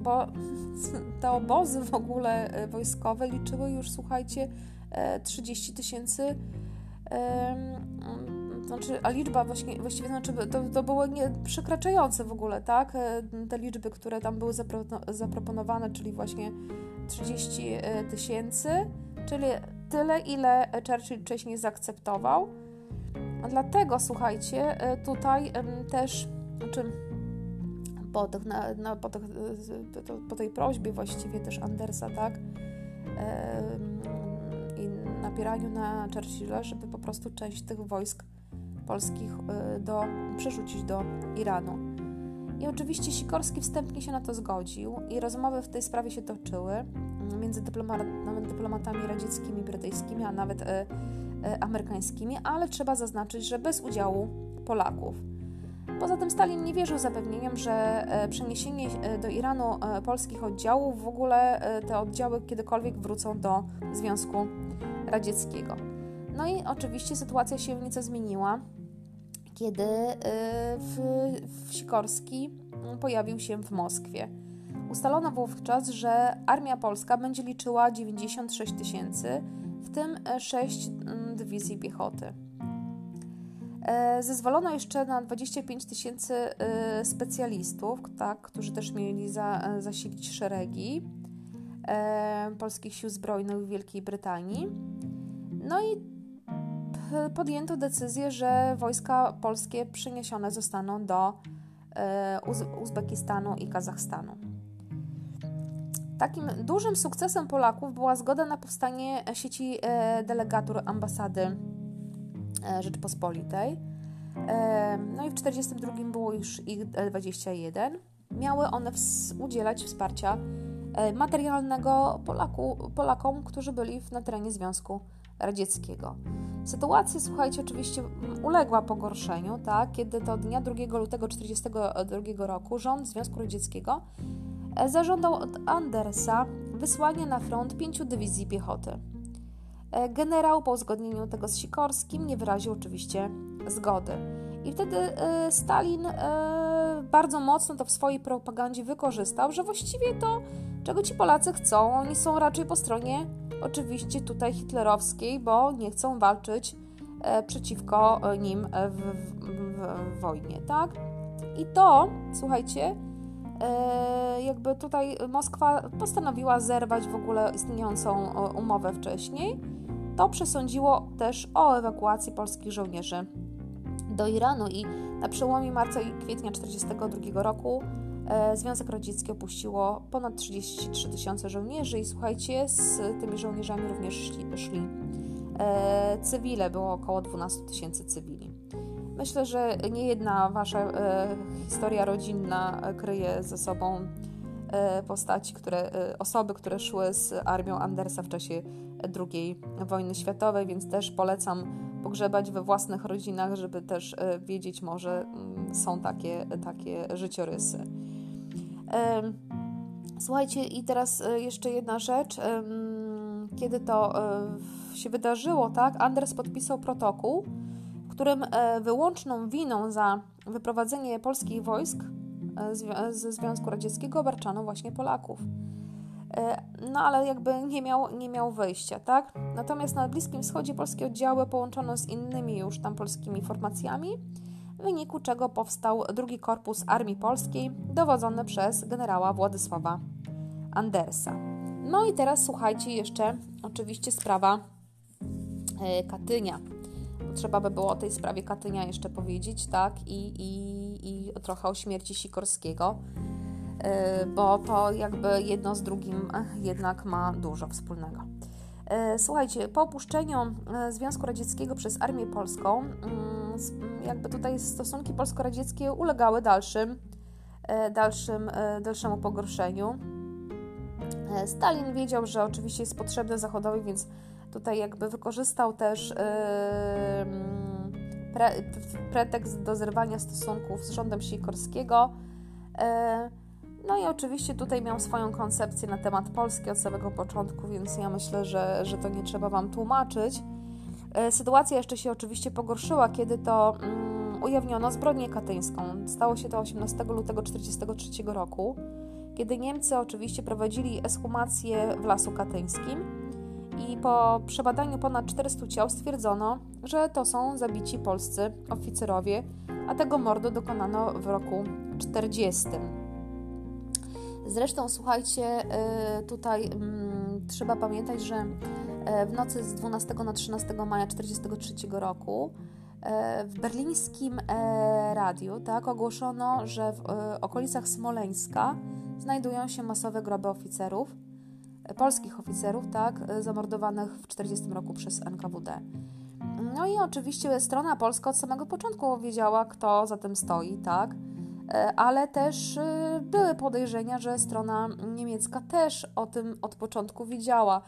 [SPEAKER 1] bo te obozy w ogóle e, wojskowe liczyły już, słuchajcie, 30 e, tysięcy znaczy, a liczba właśnie, właściwie znaczy, to, to było nie przekraczające w ogóle, tak? Te liczby, które tam były zapro, zaproponowane, czyli właśnie 30 tysięcy, czyli tyle, ile Churchill wcześniej zaakceptował. Dlatego, słuchajcie, e, tutaj też, znaczy po, tych, na, na, po, tych, e, po tej prośbie właściwie też Andersa, tak, i napieraniu na Churchilla, żeby po prostu część tych wojsk polskich e, do, przerzucić do Iranu. I oczywiście Sikorski wstępnie się na to zgodził i rozmowy w tej sprawie się toczyły między dyplomatami radzieckimi, brytyjskimi, a nawet amerykańskimi, ale trzeba zaznaczyć, że bez udziału Polaków. Poza tym Stalin nie wierzył zapewnieniom, że e, przeniesienie e, do Iranu polskich oddziałów, w ogóle te oddziały kiedykolwiek wrócą do Związku Radzieckiego. No i oczywiście sytuacja się nieco zmieniła, kiedy w, w Sikorski pojawił się w Moskwie. Ustalono wówczas, że armia polska będzie liczyła 96 tysięcy, w tym 6 dywizji piechoty. E, zezwolono jeszcze na 25 tysięcy e, specjalistów, tak, którzy też mieli za, e, zasilić szeregi polskich sił zbrojnych w Wielkiej Brytanii. No i podjęto decyzję, że wojska polskie przeniesione zostaną do Uzbekistanu i Kazachstanu. Takim dużym sukcesem Polaków była zgoda na powstanie sieci delegatur ambasady Rzeczpospolitej. No i w 1942 było już ich 21. Miały one udzielać wsparcia E, materialnego Polaku, Polakom, którzy byli na terenie Związku Radzieckiego. Sytuacja, słuchajcie, oczywiście uległa pogorszeniu, tak, kiedy to dnia 2 lutego 1942 roku rząd Związku Radzieckiego e, zażądał od Andersa wysłania na front pięciu dywizji piechoty. E, generał po uzgodnieniu tego z Sikorskim nie wyraził oczywiście zgody. I wtedy Stalin bardzo mocno to w swojej propagandzie wykorzystał, że właściwie to czego ci Polacy chcą. Oni są raczej po stronie oczywiście tutaj hitlerowskiej, bo nie chcą walczyć e, przeciwko e, nim w, w, w, wojnie, tak? I to, słuchajcie, e, jakby tutaj Moskwa postanowiła zerwać w ogóle istniejącą umowę wcześniej. To przesądziło też o ewakuacji polskich żołnierzy do Iranu i na przełomie marca i kwietnia 1942 roku E, Związek Radziecki opuściło ponad 33 tysiące żołnierzy i słuchajcie, z tymi żołnierzami również szli, szli e, cywile, było około 12 tysięcy cywili. Myślę, że nie jedna wasza e, historia rodzinna kryje ze sobą e, postaci, które, e, osoby, które szły z armią Andersa w czasie II wojny światowej, więc też polecam pogrzebać we własnych rodzinach, żeby też e, wiedzieć może mm, są takie, takie życiorysy. Słuchajcie, i teraz e, jeszcze jedna rzecz. Kiedy to e, się wydarzyło, tak, Anders podpisał protokół, którym e, wyłączną winą za wyprowadzenie polskich wojsk ze Związku Radzieckiego obarczano właśnie Polaków. No ale jakby nie miał, nie miał wyjścia, tak? Natomiast na Bliskim Wschodzie polskie oddziały połączono z innymi już tam polskimi formacjami w wyniku czego powstał drugi korpus Armii Polskiej, dowodzony przez generała Władysława Andersa. No i teraz słuchajcie jeszcze oczywiście sprawa e, Katynia. Trzeba by było o tej sprawie Katynia jeszcze powiedzieć, tak? I, i, i trochę o śmierci Sikorskiego, e, bo to jakby jedno z drugim jednak ma dużo wspólnego. Słuchajcie, po opuszczeniu Związku Radzieckiego przez Armię Polską mm, jakby tutaj stosunki polsko-radzieckie ulegały dalszym, dalszym, dalszemu pogorszeniu. Stalin wiedział, że oczywiście jest potrzebny Zachodowi, więc tutaj jakby wykorzystał też pre, pretekst do zerwania stosunków z rządem Sikorskiego. No i oczywiście tutaj miał swoją koncepcję na temat Polski od samego początku, więc ja myślę, że, że to nie trzeba Wam tłumaczyć. E, sytuacja jeszcze się oczywiście pogorszyła, kiedy to um, ujawniono zbrodnię katyńską. Stało się to 18 lutego 1943 roku, kiedy Niemcy oczywiście prowadzili eshumację w Lasu Katyńskim i po przebadaniu ponad 400 ciał stwierdzono, że to są zabici polscy oficerowie, a tego mordu dokonano w roku 40. Zresztą słuchajcie, e, tutaj mm, trzeba pamiętać, że E, w nocy z 12 na 13 maja 1943 roku e, w berlińskim e, radiu tak, ogłoszono, że w okolicach Smoleńska znajdują się masowe groby oficerów, polskich oficerów, tak, zamordowanych w 1940 roku przez NKWD. No i oczywiście strona polska od samego początku wiedziała, kto za tym stoi, tak, ale też były podejrzenia, że strona niemiecka też o tym od początku wiedziała.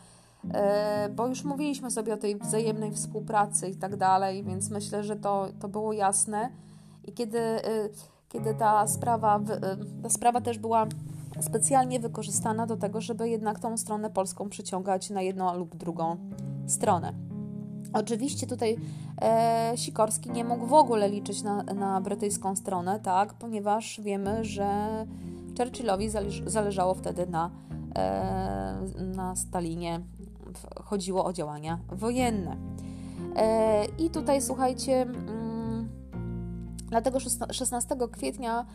[SPEAKER 1] Bo już mówiliśmy sobie o tej wzajemnej współpracy i tak dalej, więc myślę, że to, to było jasne. I kiedy, kiedy ta sprawa, ta sprawa też była specjalnie wykorzystana do tego, żeby jednak tą stronę polską przyciągać na jedną lub drugą stronę. Oczywiście tutaj e, Sikorski nie mógł w ogóle liczyć na, na brytyjską stronę, tak, ponieważ wiemy, że Churchillowi zależało wtedy na, e, na Stalinie chodziło o działania wojenne. E, I tutaj słuchajcie, mm, dlatego 16 kwietnia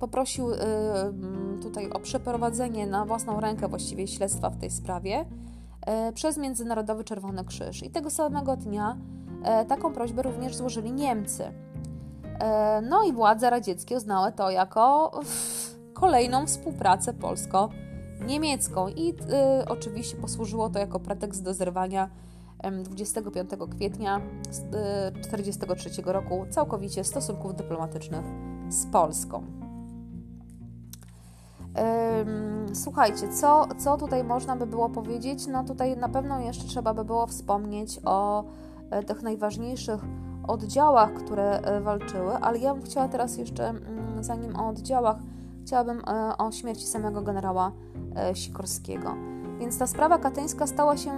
[SPEAKER 1] poprosił e, mm, tutaj o przeprowadzenie na własną rękę właściwie śledztwa w tej sprawie przez Międzynarodowy Czerwony Krzyż. I tego samego dnia taką prośbę również złożyli Niemcy. No i władze radzieckie uznały to jako kolejną współpracę polsko-niemiecką i oczywiście posłużyło to jako pretekst do zerwania 25 kwietnia 1943 y, roku całkowicie stosunków dyplomatycznych z Polską. Słuchajcie, co, co tutaj można by było powiedzieć? No tutaj na pewno jeszcze trzeba by było wspomnieć o e, tych najważniejszych oddziałach, które e, walczyły, ale ja bym chciała teraz jeszcze, mm, zanim o oddziałach, chciałabym e, o śmierci samego generała Sikorskiego. Więc ta sprawa katyńska stała się,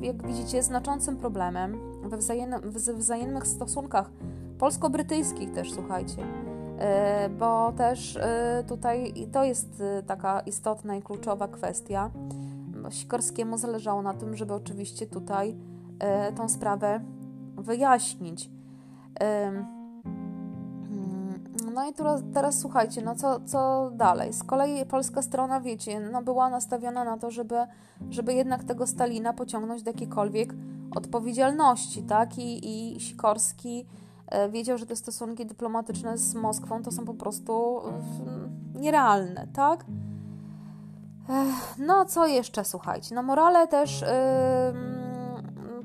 [SPEAKER 1] jak widzicie, znaczącym problemem we wzajemnych, wzajemnych stosunkach polsko-brytyjskich też, słuchajcie bo też e, tutaj to jest e, taka istotna i kluczowa kwestia. Sikorskiemu zależało na tym, żeby oczywiście tutaj tą sprawę wyjaśnić. Mm, no i teraz, teraz słuchajcie, no co, co dalej? Z kolei polska strona, wiecie, no była nastawiona na to, żeby, żeby jednak tego Stalina pociągnąć do jakiejkolwiek odpowiedzialności, tak? I, i Sikorski E, wiedział, że te stosunki dyplomatyczne z Moskwą to są po prostu nierealne, tak? No, co jeszcze, słuchajcie? No, morale też yy,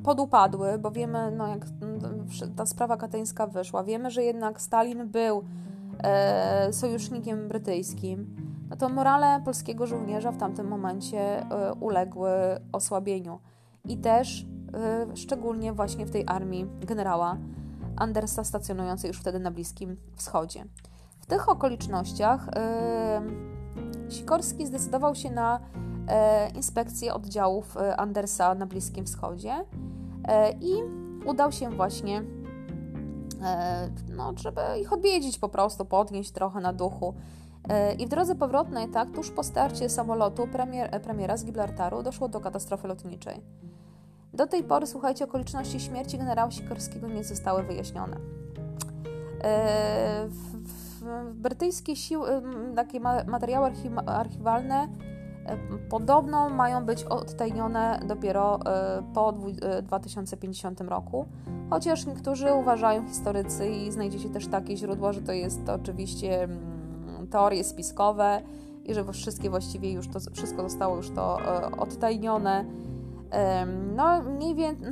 [SPEAKER 1] podupadły, bo wiemy, no, jak ta sprawa katyńska wyszła, wiemy, że jednak Stalin był yy, sojusznikiem brytyjskim. No to morale polskiego żołnierza w tamtym momencie yy, uległy osłabieniu. I też szczególnie właśnie w tej armii generała Andersa stacjonującej już wtedy na Bliskim Wschodzie. W tych okolicznościach Sikorski zdecydował się na yy, inspekcję oddziałów yy, Andersa na Bliskim Wschodzie i udał się właśnie, no, żeby ich odwiedzić po prostu, podnieść trochę na duchu. I w drodze powrotnej, tak, tuż po starcie samolotu premier, premiera z Gibraltaru doszło do katastrofy lotniczej. Do tej pory, słuchajcie, okoliczności śmierci generała Sikorskiego nie zostały wyjaśnione. E, brytyjskie siły, takie materiały archiwalne e, podobno mają być odtajnione dopiero e, po 2050 roku, chociaż niektórzy uważają, historycy, i znajdzie się też takie źródło, że to jest to oczywiście teorie spiskowe i że wszystkie właściwie już to wszystko zostało już to odtajnione no, nie wiem.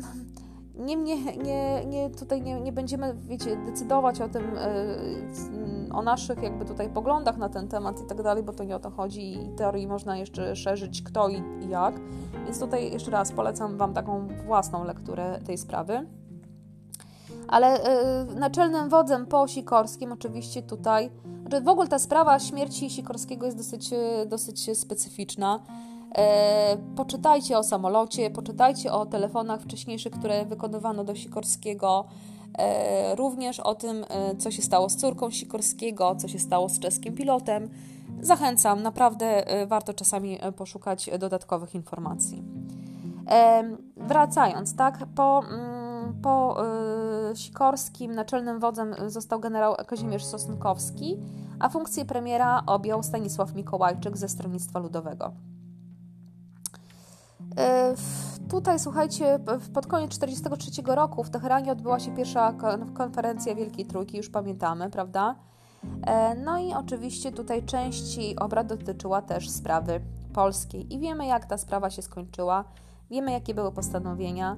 [SPEAKER 1] Nie, nie, nie, nie, tutaj nie, nie będziemy, wiecie, decydować o tym, e, o naszych jakby tutaj poglądach na ten temat i tak dalej, bo to nie o to chodzi i teorii można jeszcze szerzyć kto i, jak. Więc tutaj jeszcze raz polecam Wam taką własną lekturę tej sprawy. Ale y, naczelnym wodzem po Sikorskim oczywiście tutaj, znaczy w ogóle ta sprawa śmierci Sikorskiego jest dosyć, dosyć specyficzna. E, poczytajcie o samolocie, poczytajcie o telefonach wcześniejszych, które wykonywano do Sikorskiego, e, również o tym, e, co się stało z córką Sikorskiego, co się stało z czeskim pilotem. Zachęcam, naprawdę warto czasami poszukać dodatkowych informacji. Wracając, tak, po, mm, po Sikorskim naczelnym wodzem został generał Kazimierz Sosnkowski, a funkcję premiera objął Stanisław Mikołajczyk ze Stronnictwa Ludowego. E, tutaj, słuchajcie, pod koniec 1943 roku w Teheranie odbyła się pierwsza konferencja Wielkiej Trójki, już pamiętamy, prawda? E, no i oczywiście tutaj części obrad dotyczyła też sprawy polskiej. I wiemy, jak ta sprawa się skończyła, wiemy, jakie były postanowienia.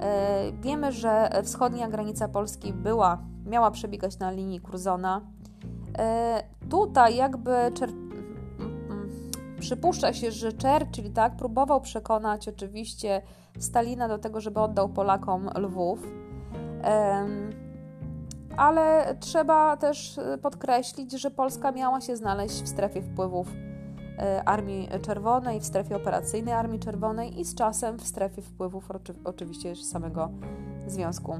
[SPEAKER 1] E, wiemy, że wschodnia granica Polski była, miała przebiegać na linii Curzona. Tutaj jakby Przypuszcza się, że Churchill tak próbował przekonać oczywiście Stalina do tego, żeby oddał Polakom Lwów. Ale trzeba też podkreślić, że Polska miała się znaleźć w strefie wpływów e, Armii Czerwonej, w strefie operacyjnej Armii Czerwonej i z czasem w strefie wpływów oczywiście samego Związku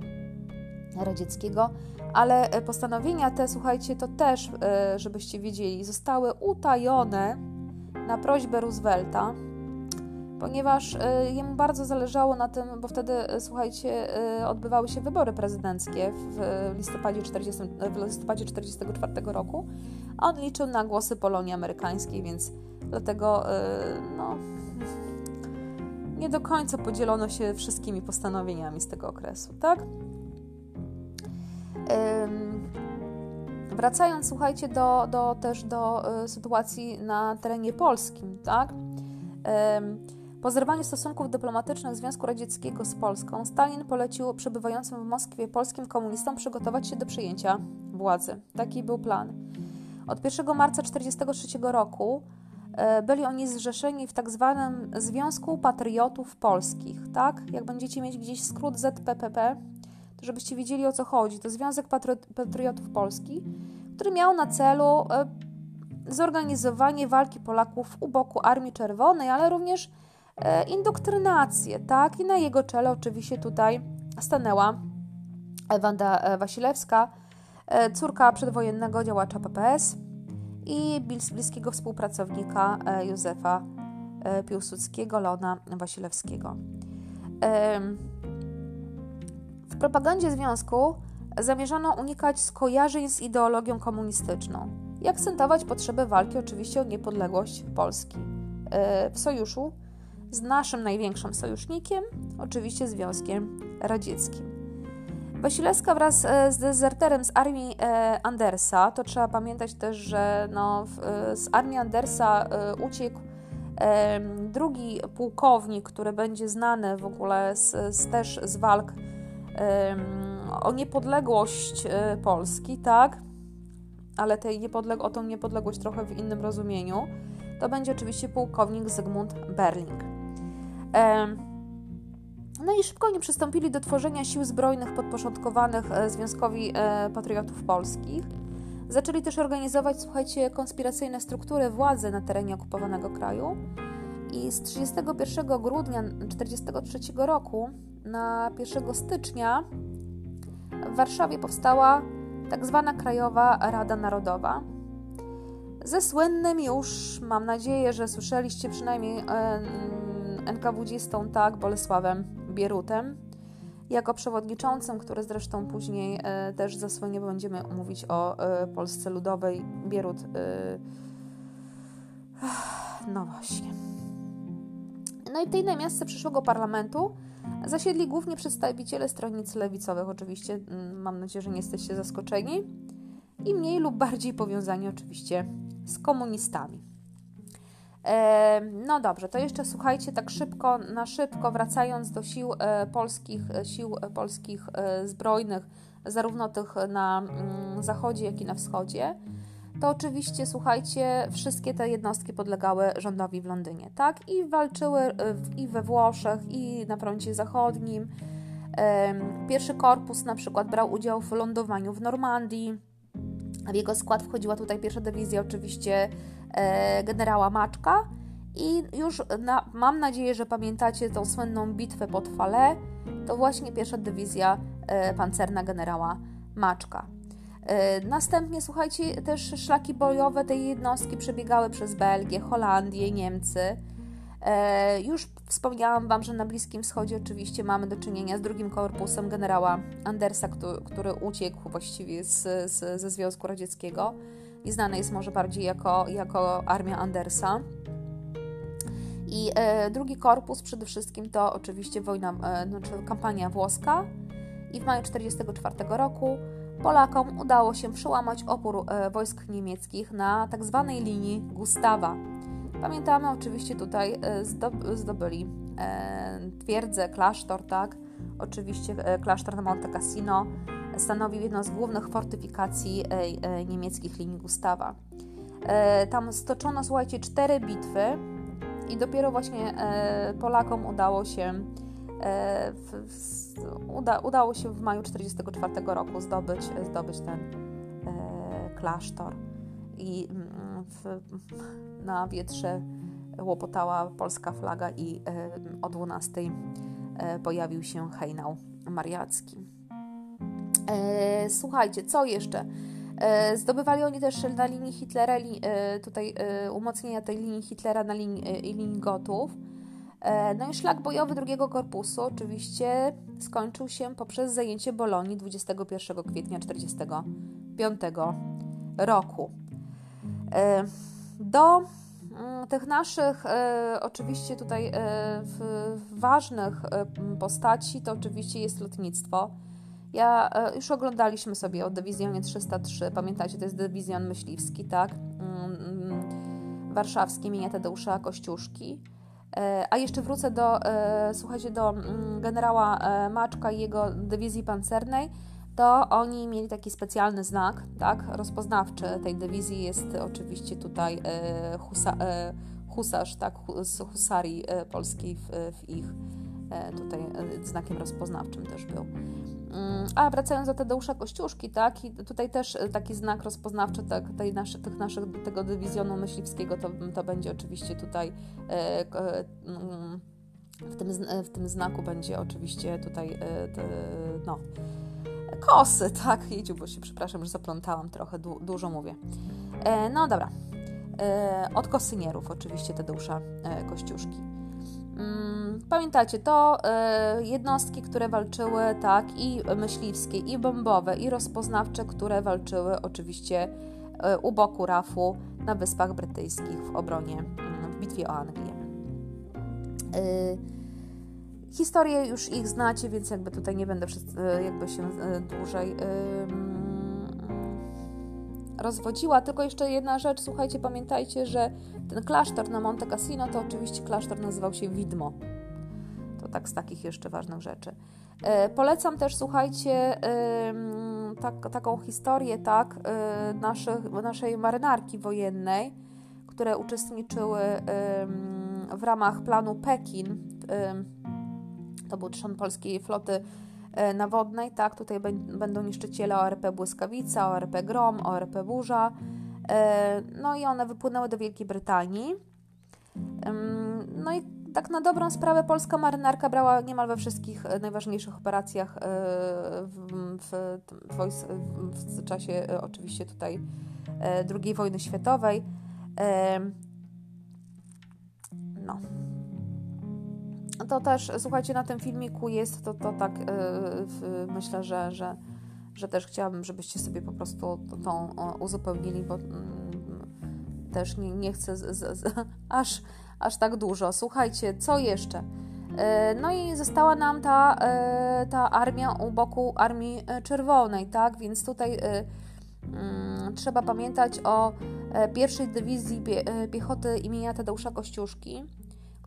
[SPEAKER 1] Radzieckiego. Ale e, postanowienia te, słuchajcie, to też, e, żebyście wiedzieli, zostały utajone na prośbę Roosevelta, ponieważ e, jemu bardzo zależało na tym, bo wtedy, e, słuchajcie, e, odbywały się wybory prezydenckie w listopadzie 40, w listopadzie 44 roku, a on liczył na głosy Polonii Amerykańskiej, więc dlatego no, nie do końca podzielono się wszystkimi postanowieniami z tego okresu, tak? Wracając, słuchajcie, do, do, też do y, sytuacji na terenie polskim, tak? Po zerwaniu stosunków dyplomatycznych Związku Radzieckiego z Polską, Stalin polecił przebywającym w Moskwie polskim komunistom przygotować się do przejęcia władzy. Taki był plan. Od 1 marca 1943 roku e, byli oni zrzeszeni w tak zwanym Związku Patriotów Polskich, tak? Jak będziecie mieć gdzieś skrót ZPPP, żebyście wiedzieli o co chodzi. To Związek Patriotów Polskich, który miał na celu e, zorganizowanie walki Polaków u boku Armii Czerwonej, ale również e, indoktrynację, tak? I na jego czele oczywiście tutaj stanęła Wanda Wasilewska, córka przedwojennego działacza PPS i bliskiego współpracownika e, Józefa e, Piłsudskiego, Leona Wasilewskiego. Propagandzie związku zamierzano unikać skojarzeń z ideologią komunistyczną i akcentować potrzebę walki oczywiście o niepodległość Polski. E, w sojuszu z naszym największym sojusznikiem, oczywiście Związkiem Radzieckim. Wasilewska wraz e, z dezerterem z armii e, Andersa, to trzeba pamiętać też, że no, z armii Andersa uciekł drugi pułkownik, który będzie znany w ogóle z, z też z walk o niepodległość Polski, tak? Ale tej niepodleg- o tą niepodległość trochę w innym rozumieniu. To będzie oczywiście pułkownik Zygmunt Berling. No i szybko oni przystąpili do tworzenia sił zbrojnych podporządkowanych e, Związkowi e, Patriotów Polskich. Zaczęli też organizować, słuchajcie, konspiracyjne struktury władzy na terenie okupowanego kraju. I z 31 grudnia 1943 roku na 1 stycznia w Warszawie powstała tak zwana Krajowa Rada Narodowa. Ze słynnym już, mam nadzieję, że słyszeliście przynajmniej NKWD-stą, tak, Bolesławem Bierutem, jako przewodniczącym, który zresztą później e, też zasłynie, bo będziemy mówić o e, Polsce Ludowej. Bierut. E, no właśnie. No i tej namiastce przyszłego parlamentu zasiedli głównie przedstawiciele stronnic lewicowych, oczywiście, mm, mam nadzieję, że nie jesteście zaskoczeni, i mniej lub bardziej powiązani oczywiście z komunistami. No dobrze, to jeszcze słuchajcie, tak szybko, na szybko, wracając do sił e, polskich, e, sił e, polskich zbrojnych, zarówno tych na mm, zachodzie, jak i na wschodzie, to oczywiście, słuchajcie, wszystkie te jednostki podlegały rządowi w Londynie, tak? I walczyły i we Włoszech, i na froncie zachodnim. Pierwszy korpus na przykład brał udział w lądowaniu w Normandii. W jego skład wchodziła tutaj pierwsza dywizja, oczywiście E, generała Maczka. I już na, mam nadzieję, że pamiętacie tą słynną bitwę pod Fale. To właśnie pierwsza dywizja e, pancerna generała Maczka. E, następnie, słuchajcie, też szlaki bojowe tej jednostki przebiegały przez Belgię, Holandię, Niemcy. Już wspomniałam Wam, że na Bliskim Wschodzie oczywiście mamy do czynienia z drugim korpusem generała Andersa, który, który uciekł właściwie z, z, ze Związku Radzieckiego i znany jest może bardziej jako, jako armia Andersa. I e, drugi korpus przede wszystkim to oczywiście wojna, e, znaczy kampania włoska. I w maju 1944 roku Polakom udało się przełamać opór e, wojsk niemieckich na tak zwanej linii Gustawa. Pamiętamy oczywiście tutaj e, zdobyli e, twierdzę, klasztor, tak? Oczywiście klasztor na Monte Cassino, stanowił jedną z głównych fortyfikacji niemieckich linii Gustawa. Tam stoczono, słuchajcie, cztery bitwy i dopiero właśnie Polakom udało się w, uda, udało się w maju 1944 roku zdobyć, zdobyć ten klasztor i mm, w, na wietrze łopotała polska flaga i o 12 pojawił się hejnał mariacki. E, słuchajcie, co jeszcze? E, zdobywali oni też na linii Hitlera, e, tutaj e, umocnienia tej linii Hitlera na linii, e, linii Gotów. E, no i szlak bojowy drugiego korpusu oczywiście skończył się poprzez zajęcie Bolonii 21 kwietnia 1945 roku. Do mm, tych naszych oczywiście tutaj ważnych postaci to oczywiście jest lotnictwo Ja e, już oglądaliśmy sobie o dywizjonie 303, pamiętacie, to jest dywizjon myśliwski, tak? Mm, mm, warszawski imienia Tadeusza Kościuszki. E, a jeszcze wrócę do, e, słuchajcie, do mm, generała Maczka i jego dywizji pancernej. To oni mieli taki specjalny znak, tak, rozpoznawczy tej dywizji jest oczywiście tutaj husa, husarz, tak, z husarii polskiej w, w ich tutaj znakiem rozpoznawczym też był. Mm, a wracając do Tadeusza Kościuszki, tak, i tutaj też e, taki znak rozpoznawczy tak, tej tych naszych, tego dywizjonu myśliwskiego to, to będzie oczywiście tutaj e, e, mm, w, tym, w tym znaku będzie oczywiście tutaj te, no, kosy, tak, jedziu, bo się przepraszam, że zaplątałam trochę, du, dużo mówię. no dobra, od kosynierów oczywiście Tadeusza Kościuszki. Mm, pamiętacie, to e, jednostki, które walczyły, tak, i myśliwskie, i bombowe, i rozpoznawcze, które walczyły oczywiście e, u boku RAF-u na Wyspach Brytyjskich w obronie, mm, w bitwie o Anglię. E, historię już ich znacie, więc jakby tutaj nie będę jakby się dłużej rozwodziła. Tylko jeszcze jedna rzecz, słuchajcie, pamiętajcie, że ten klasztor na Monte Cassino to oczywiście klasztor nazywał się Widmo. To tak z takich jeszcze ważnych rzeczy. E, polecam też, słuchajcie, tak, taką historię, tak, e, naszych, naszej marynarki wojennej, które uczestniczyły w ramach planu Pekin. To był trzon polskiej floty E, nawodnej, tak, tutaj będą niszczyciele ORP Błyskawica, ORP Grom, ORP Burza, e, no i one wypłynęły do Wielkiej Brytanii. No i tak na dobrą sprawę polska marynarka brała niemal we wszystkich e, najważniejszych operacjach w, w, w, w czasie oczywiście tutaj II wojny światowej. No to też, słuchajcie, na tym filmiku jest to, to tak, yy, myślę, że, że, że też chciałabym, żebyście sobie po prostu tą uzupełnili, bo yy, też nie, nie chcę z, z, z, aż, aż tak dużo. Słuchajcie, co jeszcze? Yy, no i została nam ta, y, ta armia u boku Armii Czerwonej, tak? Więc tutaj mm, trzeba pamiętać o e, pierwszej dywizji pie, piechoty imienia Tadeusza Kościuszki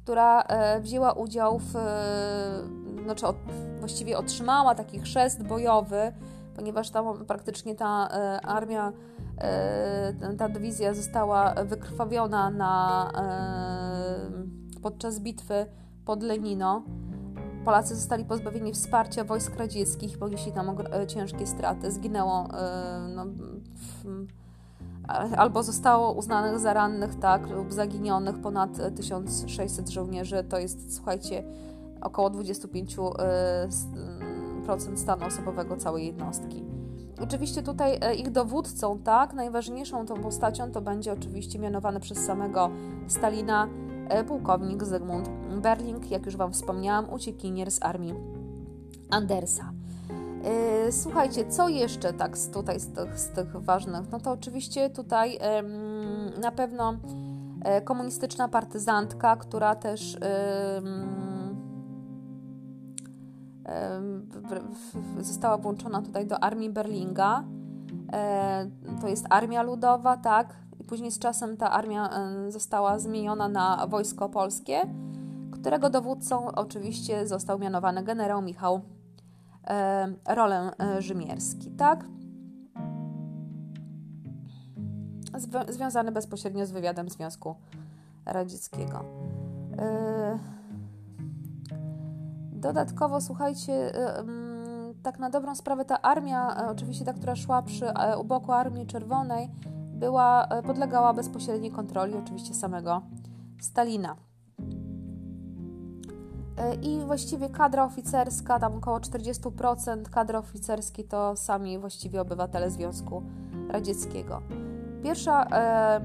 [SPEAKER 1] która e, wzięła udział w, e, znaczy właściwie otrzymała taki chrzest bojowy, ponieważ tam praktycznie ta e, armia, ta dywizja została wykrwawiona na, podczas bitwy pod Lenino. Polacy zostali pozbawieni wsparcia wojsk radzieckich, ponieśli tam ciężkie straty. Zginęło no, w, albo zostało uznanych za rannych, tak, lub zaginionych ponad 1600 żołnierzy. To jest, słuchajcie, około 25% e, stanu osobowego całej jednostki. Oczywiście tutaj e, ich dowódcą, tak, najważniejszą tą postacią to będzie oczywiście mianowany przez samego Stalina e, pułkownik Zygmunt Berling, jak już Wam wspomniałam, uciekinier z armii Andersa. E, słuchajcie, co jeszcze tak tutaj z tych, z tych ważnych? No to oczywiście tutaj na pewno e, komunistyczna partyzantka, która też została włączona tutaj do armii Berlinga. E, to jest armia ludowa, tak? I później z czasem ta armia została zmieniona na wojsko polskie, którego dowódcą oczywiście został mianowany generał Michał rolę e, Rzymierski, tak? Zw związany bezpośrednio z wywiadem Związku Radzieckiego. E, dodatkowo, słuchajcie, tak na dobrą sprawę ta armia, oczywiście ta, która szła przy, u boku Armii Czerwonej, była, podlegała bezpośredniej kontroli oczywiście samego Stalina. I właściwie kadra oficerska, tam około 40% kadry oficerskiej to sami właściwie obywatele Związku Radzieckiego. Pierwsza e,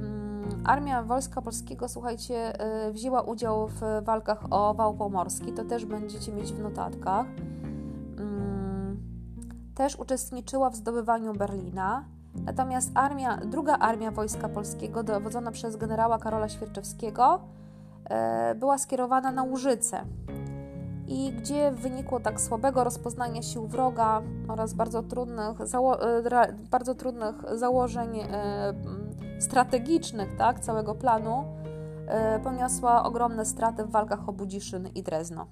[SPEAKER 1] armia Wojska Polskiego, słuchajcie, e, wzięła udział w walkach o Wał Pomorski, to też będziecie mieć w notatkach. Mm, też uczestniczyła w zdobywaniu Berlina. Natomiast armia, druga armia Wojska Polskiego, dowodzona przez generała Karola Świerczewskiego, e, była skierowana na Łużyce i gdzie w wyniku tak słabego rozpoznania sił wroga oraz bardzo trudnych, zało- bardzo trudnych założeń strategicznych tak, całego planu, poniosła ogromne straty w walkach o Budziszyn i Drezno.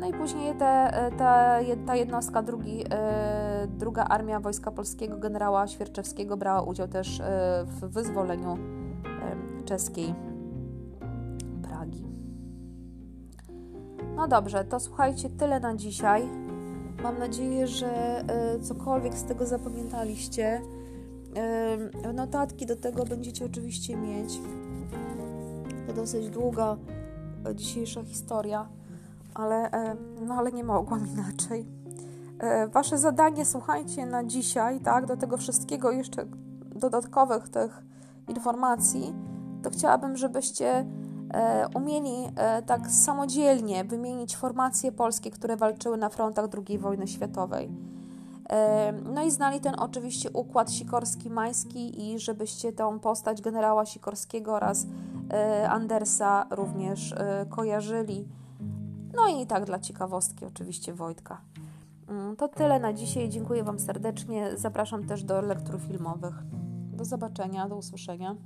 [SPEAKER 1] No i później te, ta, ta jednostka, drugi, e, druga armia Wojska Polskiego generała Świerczewskiego brała udział też e, w wyzwoleniu e, czeskiej No dobrze, to słuchajcie, tyle na dzisiaj. Mam nadzieję, że cokolwiek z tego zapamiętaliście. Notatki do tego będziecie oczywiście mieć. To dosyć długa dzisiejsza historia ale, e, no, ale nie mogłam inaczej. E, wasze zadanie, słuchajcie, na dzisiaj, tak, do tego wszystkiego jeszcze dodatkowych tych informacji, to chciałabym, żebyście e, umieli tak samodzielnie wymienić formacje polskie, które walczyły na frontach II wojny światowej. No i znali ten oczywiście układ Sikorski-Majski i żebyście tą postać generała Sikorskiego oraz Andersa również kojarzyli. No i tak dla ciekawostki oczywiście Wojtka. Mm, to tyle na dzisiaj. Dziękuję Wam serdecznie. Zapraszam też do lektur filmowych. Do zobaczenia, do usłyszenia.